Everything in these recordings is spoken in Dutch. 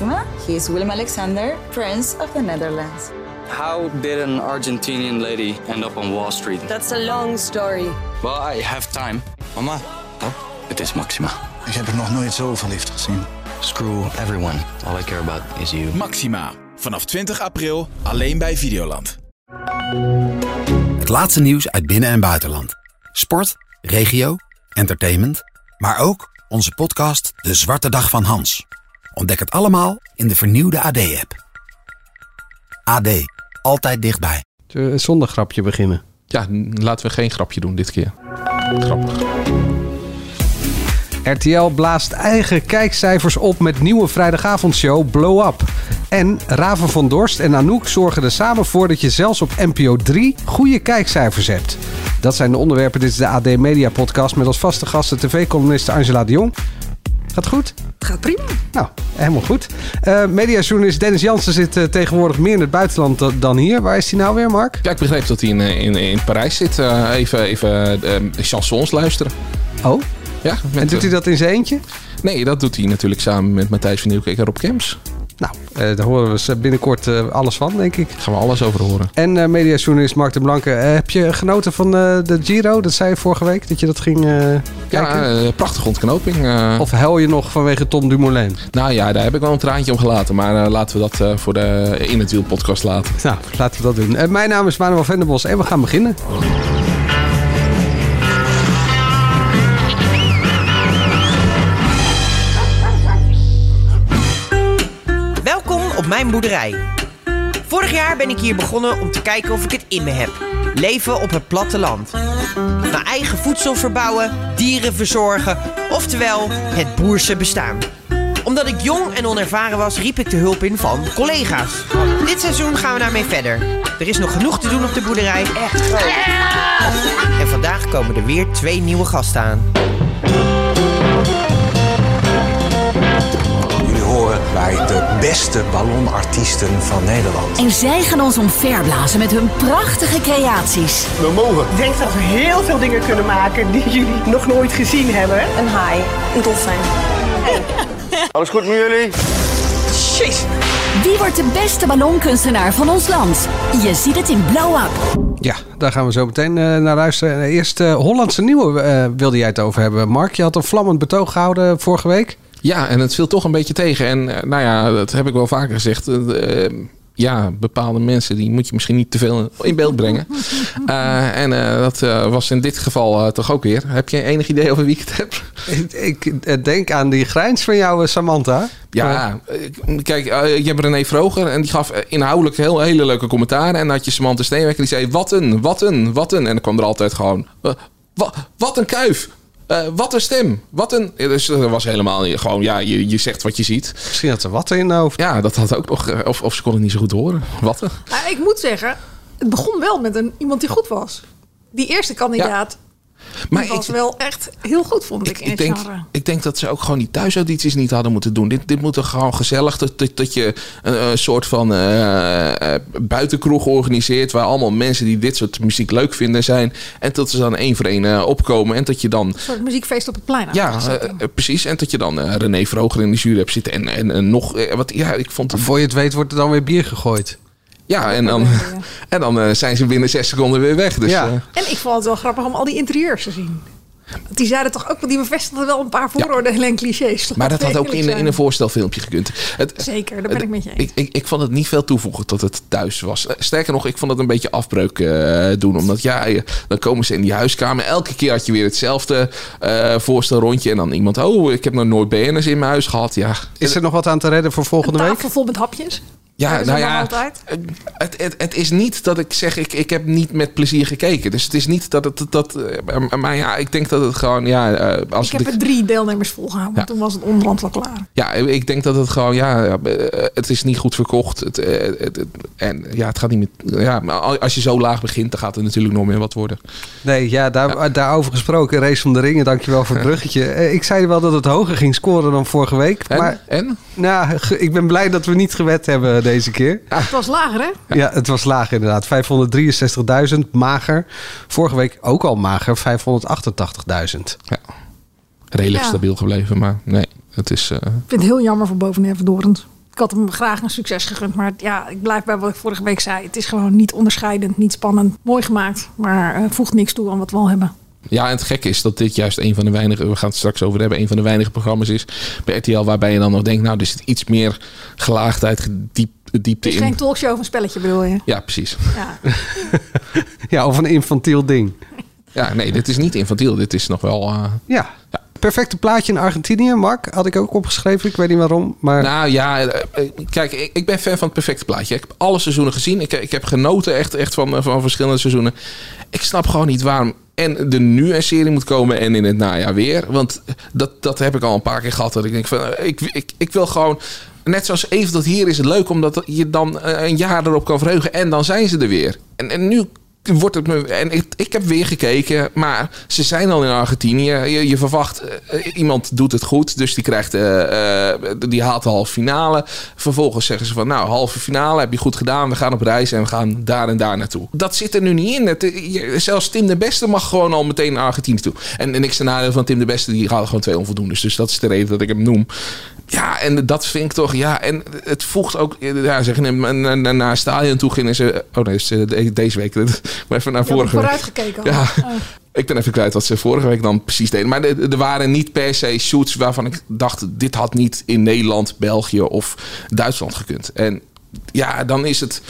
Maxima. He is Willem Alexander, Prince of the Netherlands. How did an Argentinian lady end up on Wall Street? That's a long story. Well, I have time. Mama, Oh, het is Maxima. ik heb er nog nooit zo verliefd gezien. Screw everyone. All I care about is you. Maxima. Vanaf 20 april alleen bij Videoland. Het laatste nieuws uit binnen- en buitenland. Sport, regio, entertainment, maar ook onze podcast De Zwarte Dag van Hans. Ontdek het allemaal in de vernieuwde AD-app. AD, altijd dichtbij. Een zondagrapje beginnen? Ja, laten we geen grapje doen dit keer. Grappig. RTL blaast eigen kijkcijfers op met nieuwe vrijdagavondshow Blow Up. En Raven van Dorst en Anouk zorgen er samen voor dat je zelfs op NPO 3 goede kijkcijfers hebt. Dat zijn de onderwerpen. Dit is de AD Media Podcast met als vaste gasten tv-columniste Angela de Jong. Gaat goed? Gaat prima. Nou, helemaal goed. Eh mediajournalist Dennis Jansen zit eh, tegenwoordig meer in het buitenland da- dan hier. Waar is hij nou weer, Mark? Ja, ik begreep dat hij in, eh, in, in Parijs zit. Eh, even even chansons luisteren. Oh, Ja, met, en doet hij dat in zijn eentje? Nee, dat doet hij natuurlijk samen met Matthijs van Nieuwkerk en Rob Kemps. Nou, eh, daar horen we binnenkort eh, alles van, denk ik. Daar gaan we alles over horen. En eh mediajournalist Mark de Blanke. heb je genoten van de Giro? Dat zei je vorige week, dat je dat ging kijken. Ja, prachtige ontknoping. Of huil je nog vanwege Tom Dumoulin? Nou ja, daar heb ik wel een traantje om gelaten. Maar laten we dat voor de In het Wiel podcast laten. Nou, laten we dat doen. Mijn naam is Manuel Venderbos en we gaan beginnen. Mijn boerderij. Vorig jaar ben ik hier begonnen om te kijken of ik het in me heb. Leven op het platteland. Mijn eigen voedsel verbouwen, dieren verzorgen, oftewel het boerse bestaan. Omdat ik jong en onervaren was, riep ik de hulp in van collega's. Dit seizoen gaan we daarmee verder. Er is nog genoeg te doen op de boerderij. Echt groot. En vandaag komen er weer twee nieuwe gasten aan. Bij de beste ballonartiesten van Nederland. En zij gaan ons omverblazen met hun prachtige creaties. Ik denk dat we heel veel dingen kunnen maken die jullie nog nooit gezien hebben. Een haai, een dolfijn. Alles goed met jullie? Jeez. Wie wordt de beste ballonkunstenaar van ons land? Je ziet het in Blow Up. Ja, daar gaan we zo meteen eh, naar luisteren. Eerst eh, Hollandse Nieuwe eh, wilde jij het over hebben. Mark, je had een vlammend betoog gehouden vorige week. Ja, en het viel toch een beetje tegen. En eh, nou ja, dat heb ik wel vaker gezegd. Eh, eh, ja, bepaalde mensen die moet je misschien niet te veel in beeld brengen. Eh, en eh, dat eh, was in dit geval eh, toch ook weer. Heb je enig idee over wie ik het heb? Ik, ik denk aan die grijns van jou, Samantha. Ja, kijk, je hebt René Vroger en die gaf inhoudelijk heel hele leuke commentaren. En dan had je Samantha Steenwekker die zei, wat een, wat een, wat een. En dan kwam er altijd gewoon, eh, wa- wat een kuif. Eh, wat een stem. Wat een... Dus dat was helemaal niet- gewoon, ja, je, je zegt wat je ziet. Misschien had ze wat in de hoofd. Ja, dat had ook nog... eh, Of, of ze kon het niet zo goed horen. Wat een... Nou, ik moet zeggen, het begon wel met een, iemand die goed was. Die eerste kandidaat Maar die was ik, wel echt heel goed, vond ik, in ik, het denk, genre. ik denk dat ze ook gewoon die thuisaudities niet hadden moeten doen. Dit, dit moet er gewoon gezellig... Dat, dat, dat je een, soort van eh, eh, buitenkroeg organiseert... waar allemaal mensen die dit soort muziek leuk vinden zijn... en dat ze dan één voor één eh, opkomen... en dat je dan Een soort muziekfeest op het plein. Ja, precies. En dat je dan René Vroger in de jury hebt zitten. En, en, en nog wat. Ja, ik vond het. Voor je het weet wordt er dan weer bier gegooid. Ja, en dan, en dan eh, zijn ze binnen zes seconden weer weg. Dus Ja. eh, En ik vond het wel grappig om al die interieurs te zien. Want Die zeiden toch ook, die bevestigden wel een paar vooroordelen en clichés. maar dat had ook in, in een voorstelfilmpje gekund. Het, Zeker, daar ben ik met je eens. Ik, ik, ik vond het niet veel toevoegen tot het thuis was. Eh, Sterker nog, ik vond het een beetje afbreuk eh, doen. Omdat ja, je- dan komen ze in die huiskamer. Elke keer had je weer hetzelfde eh voorstelrondje. En dan iemand, oh, ik heb nog nooit BN'ers in mijn huis gehad. Ja, Is er nog wat aan te redden voor Een volgende week? tafel vol met hapjes. Ja, nou ja, altijd. het, het, het is niet dat ik zeg, ik, ik heb niet met plezier gekeken. Dus het is niet dat het... Dat, eh, maar ja, ik denk dat het gewoon... Ja, eh, als Ik heb het- er drie deelnemers volgehouden. Ja. Toen was het onderhand wel klaar. ja, ik denk dat het gewoon... Ja, eh, het is niet goed verkocht. Het, het, het- en ja, het gaat niet met... Ja, maar als je zo laag begint, dan gaat er natuurlijk nog meer wat worden. Nee, ja, daar, daarover gesproken. Race van de Ringen, dankjewel voor het bruggetje. Ik zei wel dat het hoger ging scoren dan vorige week. En? Maar en? nou, ik ben blij dat we niet gewet hebben deze keer. Het was lager, hè? Ja, het was laag inderdaad. 563.000, mager. Vorige week ook al mager, 588.000. Redelijk Ja. stabiel gebleven, maar nee. Het is... eh, Ik vind het heel jammer voor boven Dorens. Ik had hem graag een succes gegund. Maar ja, ik blijf bij wat ik vorige week zei. Het is gewoon niet onderscheidend, niet spannend. Mooi gemaakt, maar uh, voegt niks toe aan wat we al hebben. Ja, en het gekke is dat dit juist een van de weinige, we gaan het straks over hebben, een van de weinige programma's is bij RTL waarbij je dan nog denkt, nou, er zit iets meer gelaagdheid, diep, diepte in. Het is geen talkshow of een spelletje bedoel je? Ja, precies. Ja, ja of een infantiel ding. Ja, nee, dit is niet infantiel. Dit is nog wel... Uh, ja. ja. Perfecte plaatje in Argentinië, Mark. Had ik ook opgeschreven. Ik weet niet waarom. Maar... Nou ja, eh, kijk, ik, ik ben fan van het perfecte plaatje. Ik heb alle seizoenen gezien. Ik, ik heb genoten echt, echt van, van verschillende seizoenen. Ik snap gewoon niet waarom en er nu een serie moet komen en in het najaar weer. Want dat, dat heb ik al een paar keer gehad. Dat ik denk van, eh, ik, ik, ik wil gewoon... Net zoals even tot hier is het leuk omdat je dan een jaar erop kan verheugen en dan zijn ze er weer. En, en nu wordt het me. En ik, ik heb weer gekeken, maar ze zijn al in Argentinië. Je, verwacht, uh, iemand doet het goed, dus die krijgt. Uh, die haalt de halve finale. Vervolgens zeggen ze van, nou, halve finale heb je goed gedaan. We gaan op reis en we gaan daar en daar naartoe. Dat zit er nu niet in. Het, zelfs Tim de Beste mag gewoon al meteen naar Argentinië toe. En, en ten nadeel van Tim de Beste, die gaat gewoon twee onvoldoendes. Dus dat is de reden dat ik hem noem. Ja, en dat vind ik toch, ja, en het voegt ook, ja, zeggen, naar, naar stadion toe gingen ze, oh nee, deze week, maar even naar vorige week. vooruitgekeken. Ja, oh. ik ben even kwijt wat ze vorige week dan precies deden. Maar er waren niet per se shoots waarvan ik dacht, dit had niet in Nederland, België of Duitsland gekund. En ja, dan is het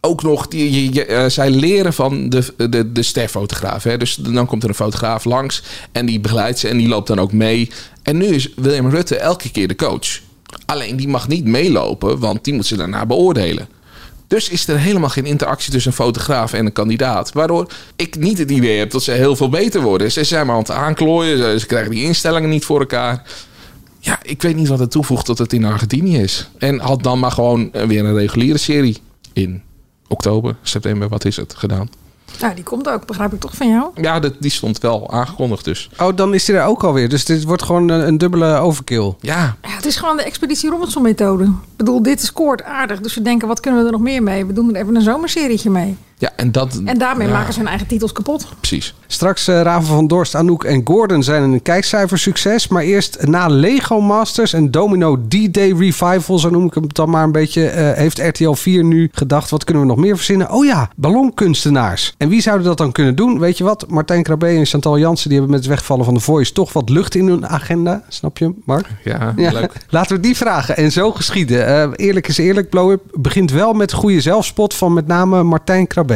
ook nog, die, je, uh, zij leren van de, de, de sterfotograaf. Hè? Dus dan komt er een fotograaf langs en die begeleidt ze en die loopt dan ook mee. En nu is William Rutte elke keer de coach. Alleen die mag niet meelopen, want die moet ze daarna beoordelen. Dus is er helemaal geen interactie tussen een fotograaf en een kandidaat. Waardoor ik niet het idee heb dat ze heel veel beter worden. Ze zijn maar aan het aanklooien, ze krijgen die instellingen niet voor elkaar. Ja, ik weet niet wat het toevoegt dat het in Argentinië is. En had dan maar gewoon weer een reguliere serie in oktober, september, wat is het, gedaan. Nou, die komt ook, begrijp ik toch van jou? Ja, die stond wel aangekondigd dus. Oh, dan is die er ook alweer. Dus dit wordt gewoon een, een dubbele overkill. Ja. ja. Het is gewoon de Expeditie Robinson methode. Ik bedoel, dit scoort aardig. Dus we denken, wat kunnen we er nog meer mee? We doen er even een zomerserietje mee. Ja, en, dat, en daarmee maken ze hun eigen titels kapot. Precies. Straks uh, Raven van Dorst, Anouk en Gordon zijn een kijkcijfersucces. Maar eerst na Lego Masters en Domino D-Day Revival, zo noem ik hem dan maar een beetje, uh, heeft RTL 4 nu gedacht, wat kunnen we nog meer verzinnen? Oh ja, ballonkunstenaars. En wie zouden dat dan kunnen doen? Weet je wat? Martijn Krabbe en Chantal Jansen, die hebben met het wegvallen van de Voice toch wat lucht in hun agenda. Snap je, Mark? Ja, ja. leuk. Laten we die vragen. En zo geschieden. Uh, eerlijk is eerlijk, Blow Up begint wel met goede zelfspot van met name Martijn Krabbe.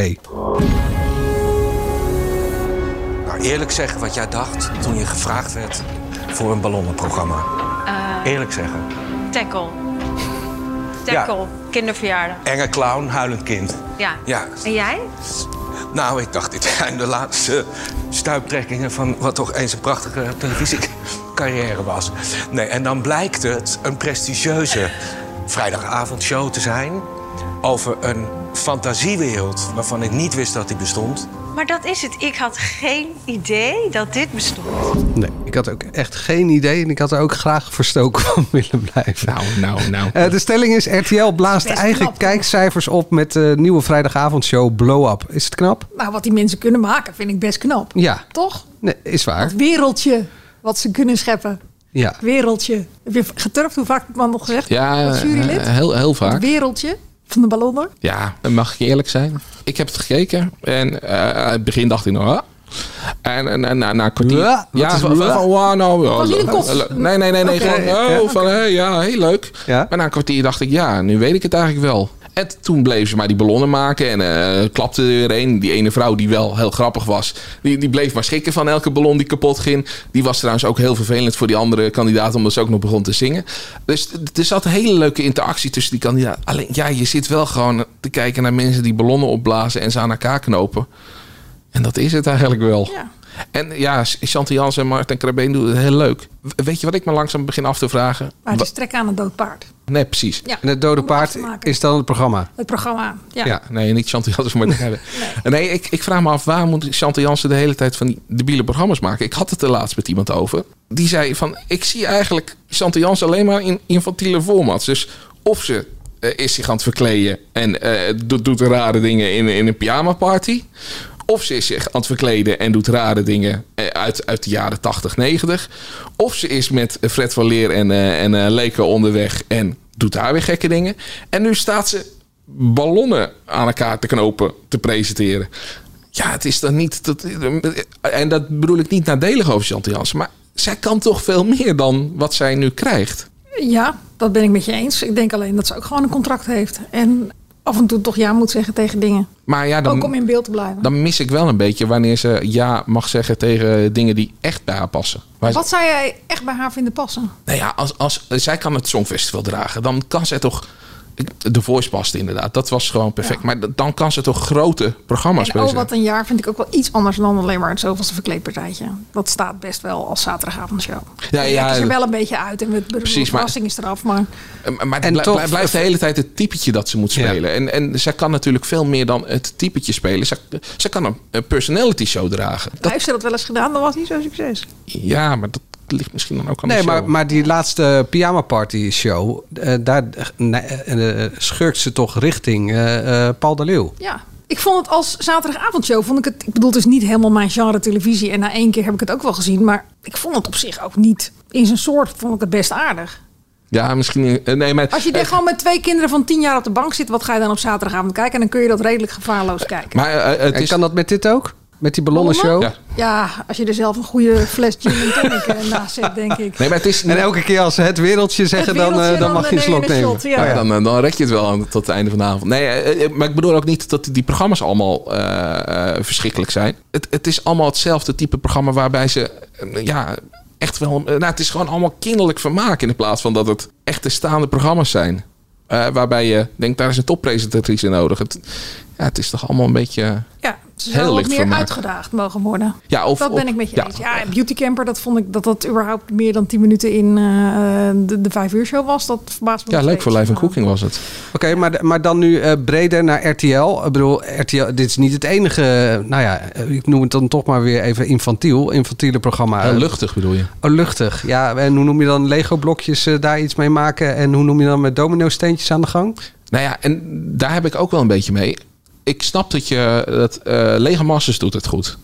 Nou, eerlijk zeggen wat jij dacht toen je gevraagd werd voor een ballonnenprogramma. Uh, eerlijk zeggen. Tackle. Tackle, ja. kinderverjaardag. Enge clown, huilend kind. Ja. ja. En jij? Nou, ik dacht, dit zijn de laatste stuiptrekkingen van wat toch eens een prachtige televisiecarrière was. Nee, en dan blijkt het een prestigieuze vrijdagavondshow te zijn over een fantasiewereld waarvan ik niet wist dat die bestond. Maar dat is het. Ik had geen idee dat dit bestond. Nee, ik had ook echt geen idee. En ik had er ook graag verstoken van willen blijven. Nou, nou, nou. Uh, de stelling is: RTL blaast eigen knap, kijkcijfers op met de nieuwe vrijdagavondshow Blow Up. Is het knap? Nou, wat die mensen kunnen maken, vind ik best knap. Ja. Toch? Nee, is waar. Het wereldje wat ze kunnen scheppen. Ja. Wereldje. Heb je geturfd? Hoe vaak man nog gezegd? Ja, jurylid? heel, heel vaak. Het wereldje van de ballonnen? Ja, mag ik eerlijk zijn. Ik heb het gekeken en uh, het begin dacht ik nog... Ah. En, en, en na, na een kwartier... Ja, ja van, van, van wow, nou... Was je een Nee, nee, nee. nee okay. gewoon, oh, van, hey, ja, heel leuk. Ja? Maar na een kwartier dacht ik, ja, nu weet ik het eigenlijk wel. En toen bleef ze maar die ballonnen maken en uh, klapte er een. Die ene vrouw die wel heel grappig was, die, die bleef maar schrikken van elke ballon die kapot ging. Die was trouwens ook heel vervelend voor die andere kandidaat, omdat ze ook nog begon te zingen. Dus er zat een hele leuke interactie tussen die kandidaten. Alleen ja, je zit wel gewoon te kijken naar mensen die ballonnen opblazen en ze aan elkaar knopen. En dat is het eigenlijk wel. Ja. En ja, Chantal Jans en Martin Krabeen doen het heel leuk. Weet je wat ik me langzaam begin af te vragen? Maar het is trekken aan een dood paard. Nee, precies. Ja, en het dode paard is dan het programma? Het programma, ja. ja nee, niet Chantal Jansen, maar nee. nee, ik, ik vraag me af, waar moet Chantal Jansen de hele tijd van die debiele programma's maken? Ik had het er laatst met iemand over. Die zei van, ik zie eigenlijk Chantal Jansen alleen maar in infantiele formats. Dus of ze uh, is zich aan het verkleden en uh, doet, doet rare dingen in, in een pyjama party. Of ze is zich aan het verkleden en doet rare dingen eh, uit, uit de jaren 80, 90. Of ze is met Fred van Leer en, uh, en uh, onderweg en doet daar weer gekke dingen. En nu staat ze ballonnen aan elkaar te knopen te presenteren. Ja, het is dan niet. Dat, en dat bedoel ik niet nadelig over Chantal Jansen. Maar zij kan toch veel meer dan wat zij nu krijgt. Ja, dat ben ik met je eens. Ik denk alleen dat ze ook gewoon een contract heeft. En af en toe toch ja moet zeggen tegen dingen. Maar ja, dan, ook om in beeld te blijven. Dan mis ik wel een beetje wanneer ze ja mag zeggen tegen dingen die echt bij haar passen. Wat zou jij echt bij haar vinden passen? Nou ja, als, als zij kan het Songfestival dragen, dan kan zij toch de Voice past inderdaad. Dat was gewoon perfect. Maar dan kan ze toch grote programma's spelen. Oh, wat een jaar vind ik ook wel iets anders dan alleen maar het zoveelste verkleedpartijtje. Dat staat best wel als zaterdagavondshow. Ja, ja, is er wel een beetje uit en met de verrassing is eraf. Maar, maar en toch, blijft de hele tijd het typetje dat ze moet spelen. En, en zij kan natuurlijk veel meer dan het typetje spelen. Zij, zij kan een personality show dragen. Dat... Heeft ze dat wel eens gedaan? Dat was niet zo'n succes. Ja, maar dat, ligt misschien dan ook aan nee, de maar, maar die laatste pyjama party show, uh, daar uh, schurkt ze toch richting uh, Paul de Leeuw. Ja, ik vond het als zaterdagavondshow, vond ik het, ik bedoel, het is niet helemaal mijn genre televisie en na één keer heb ik het ook wel gezien, maar ik vond het op zich ook niet in zijn soort, vond ik het best aardig. Ja, misschien. Nee, maar, Als je er gewoon met twee kinderen van tien jaar op de bank zit, wat ga je dan op zaterdagavond kijken? En dan kun je dat redelijk gevaarloos kijken. Maar het is... kan dat met dit ook? Met die ballonnenshow? Ja. ja, als je er zelf een goede fles gin en tonic eh, naast zet, denk ik. Nee, maar het is... En elke keer als ze het wereldje zeggen, dan, uh, dan, mag je een slok nemen. Shot, ja. Oh ja, dan, dan red je het wel aan, tot het einde van de avond. Nee, maar ik bedoel ook niet dat die programma's allemaal uh, verschrikkelijk zijn. Het, het is allemaal hetzelfde type programma waarbij ze... ja, echt wel... Nou, het is gewoon allemaal kinderlijk vermaak in plaats van dat het echte staande programma's zijn. Uh, waarbij je denkt, daar is een toppresentatrice nodig. Het, ja, het is toch allemaal een beetje. Ja, ze zou wat meer uitgedaagd mogen worden. Ja, of, dat ben ik met je ja, eens. Ja, Beauty Camper, dat vond ik dat dat überhaupt meer dan 10 minuten in uh, de, de vijf uur show was. Dat verbaast me Ja, leuk voor live en cooking was het. Oké, okay, maar, maar dan nu uh, breder naar RTL. Ik bedoel, RTL, dit is niet het enige, nou ja, ik noem het dan toch maar weer even infantiel, infantiele programma. Uh, luchtig bedoel je? Oh, luchtig. Ja, en hoe noem je dan Lego blokjes daar iets mee maken en hoe noem je dan met domino steentjes aan de gang? Nou ja, en daar heb ik ook wel een beetje mee ik snap dat je dat uh, Masters doet het goed.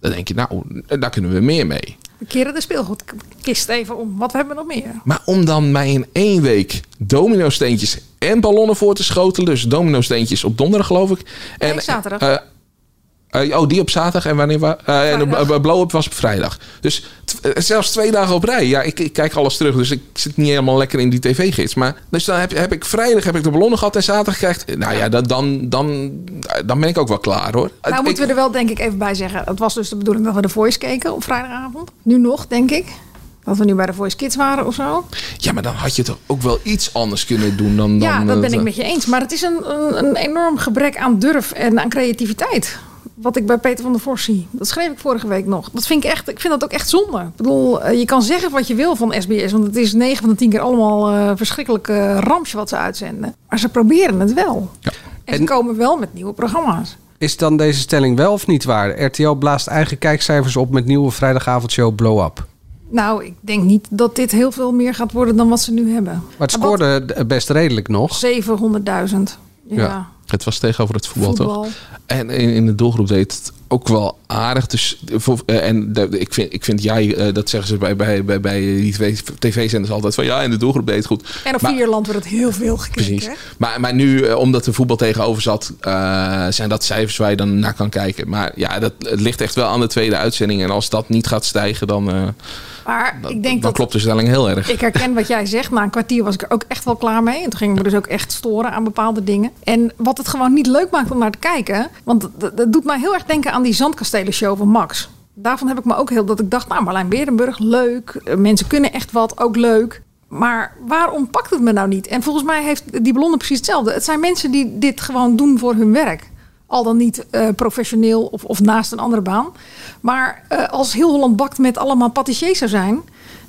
Dan denk je, nou, daar kunnen we meer mee. We keren de speelgoedkist even om. Wat hebben we nog meer? Maar om dan mij in één week domino steentjes en ballonnen voor te schotelen. Dus domino steentjes op donderdag geloof ik. En, nee, zaterdag. Uh, uh, oh, die op zaterdag en wanneer uh, en de blow-up was op vrijdag. Dus zelfs twee dagen op rij. Ja, ik, ik, kijk alles terug, dus ik zit niet helemaal lekker in die tv-gids. Maar dus dan heb, heb ik vrijdag heb ik de ballonnen gehad en zaterdag krijgt. Nou ja, dan, dan, dan, dan ben ik ook wel klaar hoor. Nou, ik, moeten we er wel denk ik even bij zeggen. Het was dus de bedoeling dat we de Voice keken op vrijdagavond. Nu nog, denk ik. Dat we nu bij de Voice Kids waren of zo. Ja, maar dan had je toch ook wel iets anders kunnen doen dan. dan ja, dat ben ik met je eens. Maar het is een, een, een enorm gebrek aan durf en aan creativiteit wat ik bij Peter van der Vos zie. Dat schreef ik vorige week nog. Dat vind ik echt, ik vind dat ook echt zonde. Ik bedoel, eh, je kan zeggen wat je wil van SBS, want het is 9 van de 10 keer allemaal uh, verschrikkelijke ramsje wat ze uitzenden. Maar ze proberen het wel. Ja. En, ze komen wel met nieuwe programma's. Is dan deze stelling wel of niet waar? RTL blaast eigen kijkcijfers op met nieuwe vrijdagavondshow Blow Up. Nou, ik denk niet dat dit heel veel meer gaat worden dan wat ze nu hebben. Maar het scoorde best redelijk nog. 700.000. Ja. ja. Het was tegenover het voetbal, toch? En in, in de doelgroep deed het ook wel aardig. Dus, uh, en ik, vind, ik vind jij, uh, dat zeggen ze bij, bij, bij, bij die tv-zenders altijd van ja, in de doelgroep deed het goed. En op vier land wordt het heel veel gekeken. Precies. Maar, maar nu, uh, omdat de voetbal tegenover zat, zijn dat cijfers waar je dan naar kan kijken. Maar ja, dat, het ligt echt wel aan de tweede uitzending. En als dat niet gaat stijgen, dan. Maar ik denk dat, klopt de stelling heel erg. Ik herken wat jij zegt. Na een kwartier was ik er ook echt wel klaar mee. En toen ging ik me dus ook echt storen aan bepaalde dingen. En wat het gewoon niet leuk maakt om naar te kijken. Want dat, doet mij heel erg denken aan die zandkastelen show van Max. Daarvan heb ik me ook heel dat ik dacht, nou Marlijn Berenburg, leuk. Mensen kunnen echt wat, ook leuk. Maar waarom pakt het me nou niet? En volgens mij heeft die ballon precies hetzelfde. Het zijn mensen die dit gewoon doen voor hun werk. Al dan niet uh, professioneel of, of naast een andere baan. Maar uh, als heel Holland bakt met allemaal patissiers zou zijn...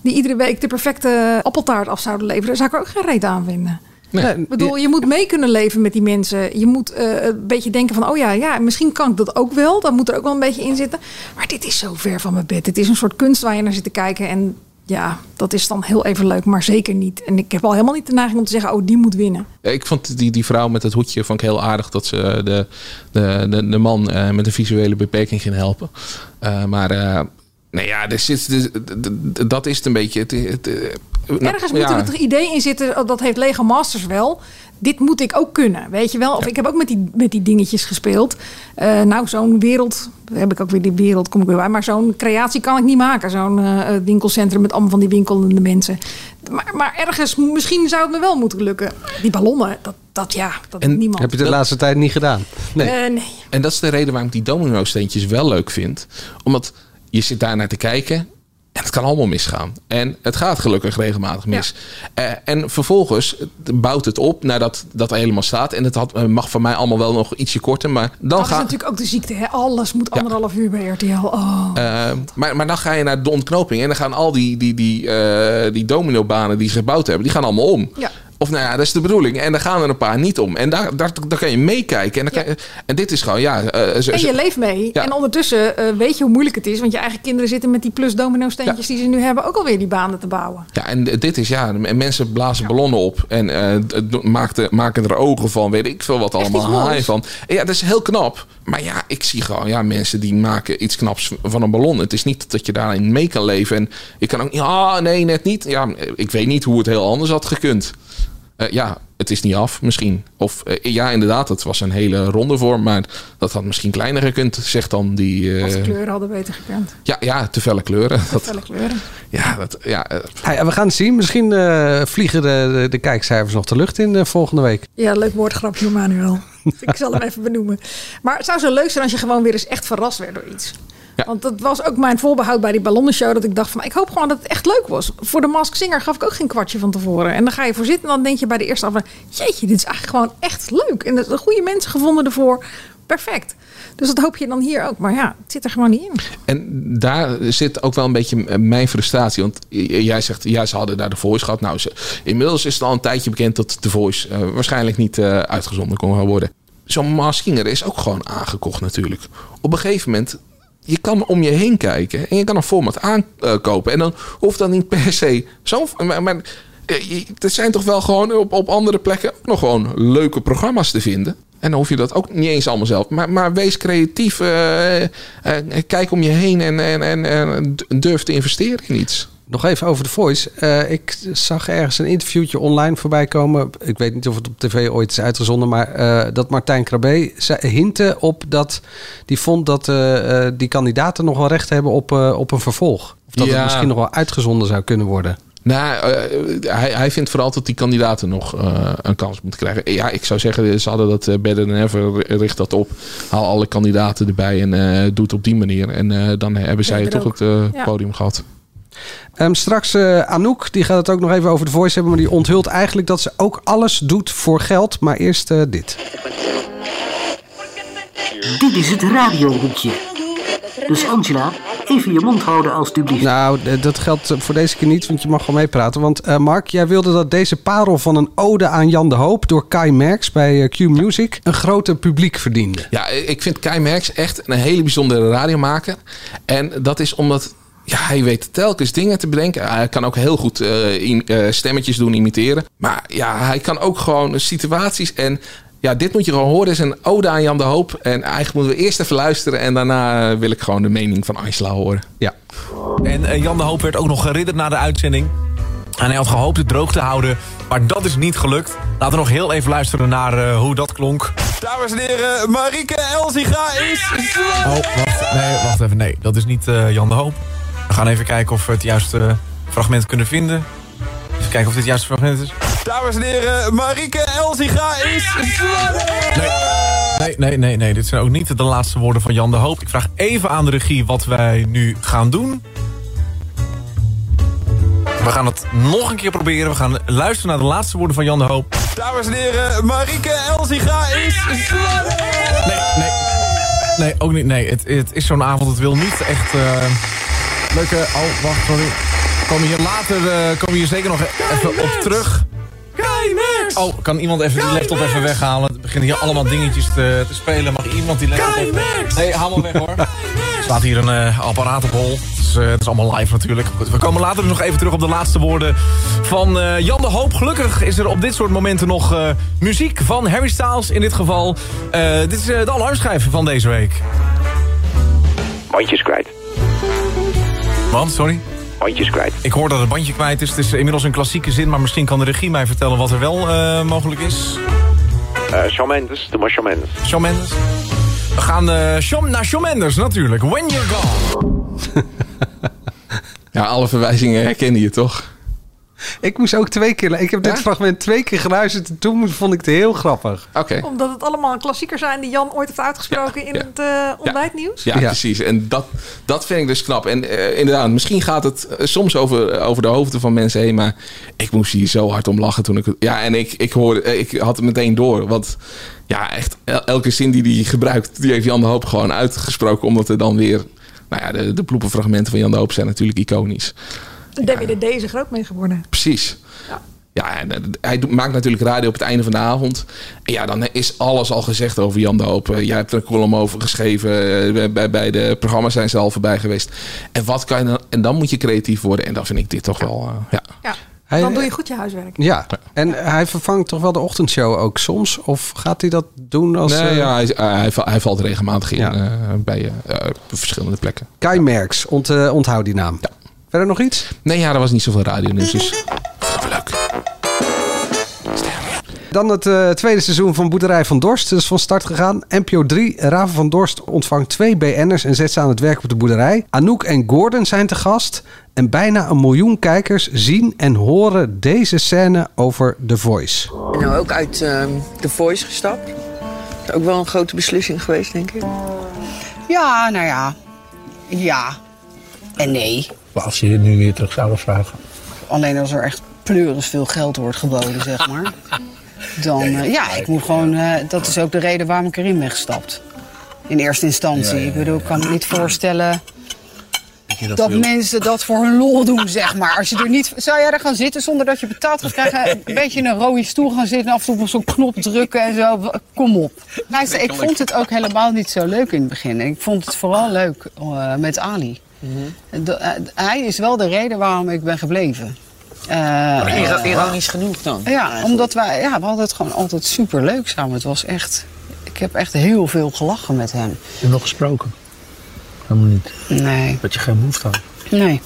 die iedere week de perfecte appeltaart af zouden leveren... zou ik er ook geen reet aan vinden. Nee. Ik bedoel, je moet mee kunnen leven met die mensen. Je moet uh, een beetje denken van, oh ja, ja, misschien kan ik dat ook wel. Dat moet er ook wel een beetje in zitten. Maar dit is zo ver van mijn bed. Het is een soort kunst waar je naar zit te kijken. En Ja, dat is dan heel even leuk, maar zeker niet. En ik heb al helemaal niet de neiging om te zeggen, oh, die moet winnen. Ik vond die, die vrouw met het hoedje vond ik heel aardig dat ze de, de, de, de man eh, met een visuele beperking ging helpen. Eh, maar uh, nee, ja, er zit, dat is het een beetje. Het, het, Ergens moet er het idee in zitten, oh, dat heeft Lego Masters wel dit moet ik ook kunnen, weet je wel. Of ik heb ook met die, met die dingetjes gespeeld. Uh, nou, zo'n wereld, heb ik ook weer die wereld, kom ik weer bij. Maar zo'n creatie kan ik niet maken. Zo'n uh, winkelcentrum met allemaal van die winkelende mensen. Maar, maar ergens, misschien zou het me wel moeten lukken. Die ballonnen, dat, dat ja, dat en niemand. Heb je de laatste tijd niet gedaan? Nee. Uh, nee. En dat is de reden waarom ik die domino-steentjes wel leuk vind. Omdat je zit daar naar te kijken en het kan allemaal misgaan. En het gaat gelukkig regelmatig mis. Ja. Uh, en vervolgens bouwt het op nadat dat helemaal staat. En het had, eh, mag van mij allemaal wel nog ietsje korter. Maar dan dat gaat... is natuurlijk ook de ziekte. Hè? Alles moet anderhalf uur bij RTL. Oh. Uh, maar, maar dan ga je naar de ontknoping. En dan gaan al die, die, die, uh, die dominobanen die ze gebouwd hebben, die gaan allemaal om. Ja. Of nou ja, dat is de bedoeling. En daar gaan er een paar niet om. En daar, daar, daar kan je meekijken. En, je, en dit is gewoon, ja... Uh, en je leeft mee. Ja. En ondertussen uh, weet je hoe moeilijk het is. Want je eigen kinderen zitten met die plus domino steentjes ja. die ze nu hebben... ook alweer die banen te bouwen. Ja, en dit is, ja... En mensen blazen ballonnen op. En uh, maakten, maken er ogen van. Weet ik veel wat allemaal. Haaien van. En ja, dat is heel knap. Maar ja, ik zie gewoon, ja, mensen die maken iets knaps van een ballon. Het is niet dat je daarin mee kan leven. En ik kan ook... Ja, nee, net niet. Ja, ik weet niet hoe het heel anders had gekund. Uh, ja, het is niet af misschien. Of uh, ja, inderdaad, het was een hele ronde vorm. Maar dat had misschien kleiner gekund, zegt dan die... Uh, Of de kleuren hadden beter gekund. Ja, ja te felle kleuren. Te felle kleuren. Ja, dat, ja, hey, we gaan het zien. Misschien vliegen de, de, de, kijkcijfers nog de lucht in volgende week. Ja, leuk woordgrapje, Manuel. ik zal hem even benoemen. Maar het zou zo leuk zijn als je gewoon weer eens echt verrast werd door iets. Ja. Want dat was ook mijn voorbehoud bij die ballonnenshow. Dat ik dacht van, ik hoop gewoon dat het echt leuk was. Voor de Mask Singer gaf ik ook geen kwartje van tevoren. En dan ga je voor zitten en dan denk je bij de eerste aflevering... Jeetje, dit is eigenlijk gewoon echt leuk. En de goede mensen gevonden ervoor. Perfect. Dus dat hoop je dan hier ook. Maar ja, het zit er gewoon niet in. En daar zit ook wel een beetje mijn frustratie. Want jij zegt, ja, ze hadden daar de Voice gehad. Nou, ze, inmiddels is het al een tijdje bekend dat de Voice uh, waarschijnlijk niet uh, uitgezonden kon gaan worden. Zo'n Maskinger is ook gewoon aangekocht natuurlijk. Op een gegeven moment je kan om je heen kijken en je kan een format aankopen. En dan hoeft dat niet per se zo. Maar, maar er zijn toch wel gewoon op, op andere plekken nog gewoon leuke programma's te vinden. En dan hoef je dat ook niet eens allemaal zelf. Maar, maar wees creatief. Uh, kijk om je heen en, en, en, en durf te investeren in iets. Nog even over de Voice. Uh, ik zag ergens een interviewtje online voorbij komen. Ik weet niet of het op tv ooit is uitgezonden. Maar uh, dat Martijn Krabbe hintte op dat die vond dat uh, die kandidaten nog wel recht hebben op, op een vervolg. Of dat ja. het misschien nog wel uitgezonden zou kunnen worden. Nou, hij, hij vindt vooral dat die kandidaten nog een kans moeten krijgen. Ja, ik zou zeggen, ze hadden dat better than ever. Richt dat op. Haal alle kandidaten erbij en doe het op die manier. En dan hebben zij toch ook. het ja. podium gehad. Um, straks uh, Anouk, die gaat het ook nog even over de voice hebben. Maar die onthult eigenlijk dat ze ook alles doet voor geld. Maar eerst uh, dit. Dit is het radiohoekje. Dus Angela, even je mond houden alstublieft. Nou, dat geldt voor deze keer niet, want je mag wel meepraten. Want uh, Mark, jij wilde dat deze parel van een ode aan Jan de Hoop... door Kai Merks bij Q Music een groter publiek verdiende. Ja, ik vind Kai Merks echt een hele bijzondere radiomaker. En dat is omdat ja, hij weet telkens dingen te bedenken. Hij kan ook heel goed uh, in, uh, stemmetjes doen, imiteren. Maar ja, hij kan ook gewoon situaties en... Ja, dit moet je gewoon horen. Dit is een ode aan Jan de Hoop. En eigenlijk moeten we eerst even luisteren. En daarna wil ik gewoon de mening van Angela horen. Ja. En uh, Jan de Hoop werd ook nog herinnerd na de uitzending. En hij had gehoopt het droog te houden. Maar dat is niet gelukt. Laten we nog heel even luisteren naar uh, hoe dat klonk. Dames en heren, Marieke Elsiga is... Oh, wacht. Nee, wacht even. Nee, dat is niet uh, Jan de Hoop. We gaan even kijken of we het juiste fragment kunnen vinden. Even kijken of dit het juiste fragment is. Dames en heren, Marieke Elsiga is... Nee. Nee, nee, nee, nee. Dit zijn ook niet de laatste woorden van Jan de Hoop. Ik vraag even aan de regie wat wij nu gaan doen. We gaan het nog een keer proberen. We gaan luisteren naar de laatste woorden van Jan de Hoop. Dames en heren, Marieke Elsiga is... Nee, nee. Nee, ook niet. Nee, het, het is zo'n avond. Het wil niet echt... Uh... Leuke... Oh, wacht, sorry. Komen hier later uh, komen hier zeker nog even op terug. Oh, kan iemand even die laptop even weghalen? Er beginnen hier allemaal dingetjes te, te spelen. Mag iemand die laptop... Nee, haal maar weg hoor. staat hier een eh, apparaat op hol. Het is, eh, het is allemaal live natuurlijk. Goed, we komen later dus nog even terug op de laatste woorden van eh, Jan de Hoop. Gelukkig is er op dit soort momenten nog eh, muziek van Harry Styles in dit geval. Eh, dit is eh, de alarmschijf van deze week. Bandjes kwijt. Want, sorry? Bandjes kwijt. Ik hoor dat het bandje kwijt is. Het is inmiddels een klassieke zin, maar misschien kan de regie mij vertellen wat er wel eh, mogelijk is. Eh Shawn Mendes, doe maar Shawn Mendes. Shawn Mendes. We gaan eh, Shawn- naar Shawn Mendes natuurlijk. When You're Gone. Ja, alle verwijzingen herkende je toch? Ik moest ook twee keer... Ik heb dit Ja? fragment twee keer geluisterd en toen vond ik het heel grappig. Oké. Omdat het allemaal klassiekers zijn die Jan ooit heeft uitgesproken in het eh ontbijtnieuws. Ja, precies. En dat, dat vind ik dus knap. En eh, inderdaad, misschien gaat het eh, soms over, over de hoofden van mensen heen. Maar ik moest hier zo hard om lachen toen ik... het- Ja, en ik, ik, hoorde, ik had het meteen door. Want ja, echt el- elke zin die hij gebruikt... die heeft Jan de Hoop gewoon uitgesproken. Omdat er dan weer... Nou ja, de, de ploepenfragmenten van Jan de Hoop zijn natuurlijk iconisch. De DWDD is er groot mee geworden. Precies. Ja, en eh, hij doet- maakt natuurlijk radio op het einde van de avond. En ja, dan is alles al gezegd over Jan de Hoop. Eh, Jij hebt er een column over geschreven. Eh, Bij, bij, bij de programma's zijn ze al voorbij geweest. En wat kan je dan... En dan moet je creatief worden. En dan vind ik dit toch wel... eh, ja. Ja, Hij- dan doe je goed je huiswerk. Ja, en hij vervangt toch wel de ochtendshow ook soms? Of gaat hij dat doen als... nee, ja, hij, hij, hij val- hij valt regelmatig in eh, bij verschillende plekken. Kai Merks, ont, onthoud die naam. Verder nog iets? Nee, ja, er was niet zoveel radio nieuws. Dus Dan het eh, tweede seizoen van Boerderij van Dorst. Dat is van start gegaan. NPO 3, Raven van Dorst ontvangt twee BN'ers en zet ze aan het werk op de boerderij. Anouk en Gordon zijn te gast. En bijna een miljoen kijkers zien en horen deze scène over The Voice. ben nou ook uit ehm The Voice gestapt. Dat is ook wel een grote beslissing geweest, denk ik. Ja, nou ja. Ja. En nee. Maar als je dit nu weer terug zouden vragen. Alleen als er echt pleuris veel geld wordt geboden, zeg maar. Dan, eh, ja, ik moet gewoon... eh, dat is ook de reden waarom ik erin ben gestapt. In eerste instantie. Ik bedoel, ik kan me niet voorstellen... dat mensen dat voor hun lol doen, zeg maar. Als je er niet, zou jij er gaan zitten zonder dat je betaald gaat krijgen? Een beetje in een rode stoel gaan zitten en af en toe op zo'n knop drukken en zo. Kom op. Luister, ik vond het ook helemaal niet zo leuk in het begin. Ik vond het vooral leuk eh, met Ali. De- eh, hij is wel de reden waarom ik ben gebleven. Eh, eh, ironisch genoeg dan. Ja, omdat wij, ja, we hadden het gewoon altijd super leuk samen. Het was echt, ik heb echt heel veel gelachen met hem. Heb je nog gesproken? Helemaal niet. Nee. Dat je geen behoefte had. Nee.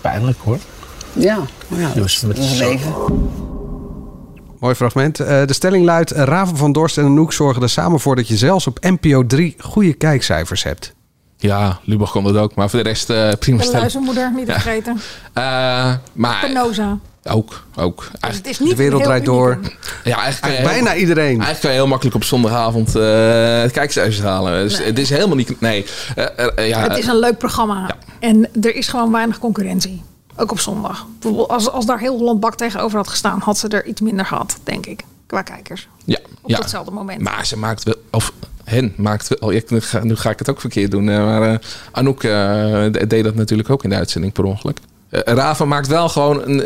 Pijnlijk hoor. Ja, maar ja, Dus met leven. Mooi fragment. Eh, de stelling luidt... Raven van Dorst en Anouk zorgen er samen voor dat je zelfs op NPO 3 goede kijkcijfers hebt. Ja, Lubach kon dat ook. Maar voor de rest eh, prima De luizenmoeder, niet te Ja. vergeten. Eh, maar Penosa. ook, ook. het is niet De wereld draait door. Ja, eigenlijk je Bijna heel- iedereen. Eigenlijk kan je heel makkelijk op zondagavond eh kijkcijfers halen. Dus het is helemaal niet... Nee. Eh, eh, eh, ja, Het is een leuk programma. En er is gewoon weinig concurrentie. Ook op zondag. Bijvoorbeeld Als, als daar heel Holland Bak tegenover had gestaan, had ze er iets minder gehad, denk ik. Qua kijkers. ja, Op ja. datzelfde moment. Maar ze maakt wel... Of hen maakt. Ik, nu, ga, ik het ook verkeerd doen. eh, maar eh, Anouk eh, de- deed dat natuurlijk ook in de uitzending per ongeluk. Raven maakt wel gewoon een,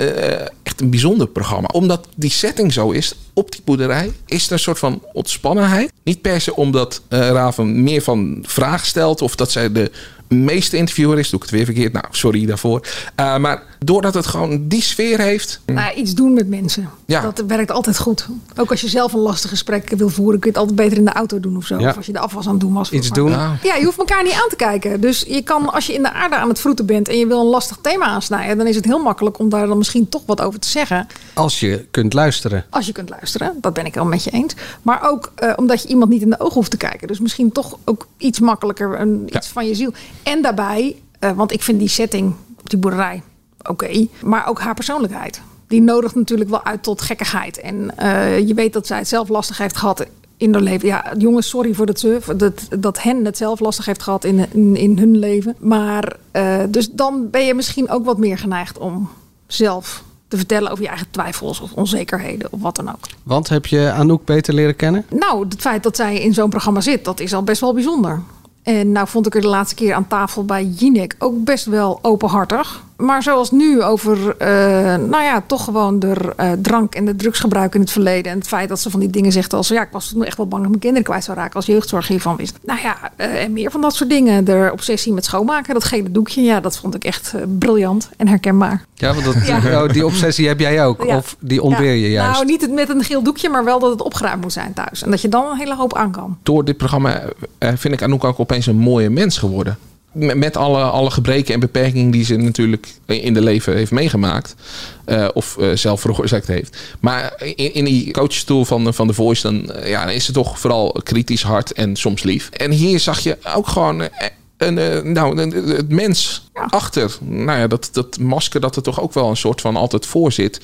echt een bijzonder programma. Omdat die setting zo is, op die boerderij, is er een soort van ontspannenheid. Niet per se omdat Raven meer van vragen stelt of dat zij de meeste interviewer is. Doe ik het weer verkeerd? Nou, sorry daarvoor. Eh, maar doordat het gewoon die sfeer heeft. Nou, iets doen met mensen. Ja. Dat werkt altijd goed. Ook als je zelf een lastig gesprek wil voeren, kun je het altijd beter in de auto doen of zo. Ja. Of als je de afwas aan het doen was. Iets doen. Ja, je hoeft elkaar niet aan te kijken. Dus je kan, als je in de aarde aan het vroeten bent en je wil een lastig thema aansnijden, dan is het heel makkelijk om daar dan misschien toch wat over te zeggen. Als je kunt luisteren. Als je kunt luisteren, dat ben ik wel met je eens. Maar ook eh, omdat je iemand niet in de ogen hoeft te kijken. Dus misschien toch ook iets makkelijker, een, iets van je ziel. En daarbij, eh, want ik vind die setting op die boerderij oké. maar ook haar persoonlijkheid. Die nodigt natuurlijk wel uit tot gekkigheid. En eh, je weet dat zij het zelf lastig heeft gehad in haar leven. Ja, jongens, sorry voor dat ze, dat, dat hen het zelf lastig heeft gehad in, in, in hun leven. Maar eh, dus dan ben je misschien ook wat meer geneigd om zelf te vertellen over je eigen twijfels of onzekerheden of wat dan ook. Want heb je Anouk beter leren kennen? Nou, het feit dat zij in zo'n programma zit, dat is al best wel bijzonder. En nou vond ik er de laatste keer aan tafel bij Jinek ook best wel openhartig. Maar zoals nu over, eh, nou ja, toch gewoon de eh, drank en de drugsgebruik in het verleden. En het feit dat ze van die dingen zegt als, ja, ik was toen echt wel bang dat mijn kinderen kwijt zou raken als jeugdzorg hiervan wist. Nou ja, eh, en meer van dat soort dingen. De obsessie met schoonmaken, dat gele doekje, ja, dat vond ik echt briljant en herkenbaar. Ja, want dat, Ja. oh, die obsessie heb jij ook. Ja. Of die ontbeer je juist. Nou, niet het met een geel doekje, maar wel dat het opgeruimd moet zijn thuis. En dat je dan een hele hoop aan kan. Door dit programma vind ik Anouk ook opeens een mooie mens geworden. Met, alle, alle gebreken en beperkingen die ze natuurlijk in de leven heeft meegemaakt. eh, of eh, zelf veroorzaakt heeft. Maar in, in die coachstoel van, van The Voice, dan, eh, ja, is ze toch vooral kritisch, hard en soms lief. En hier zag je ook gewoon eh, een, eh, nou, een- het mens achter. Nou ja, dat, dat masker dat er toch ook wel een soort van altijd voor zit.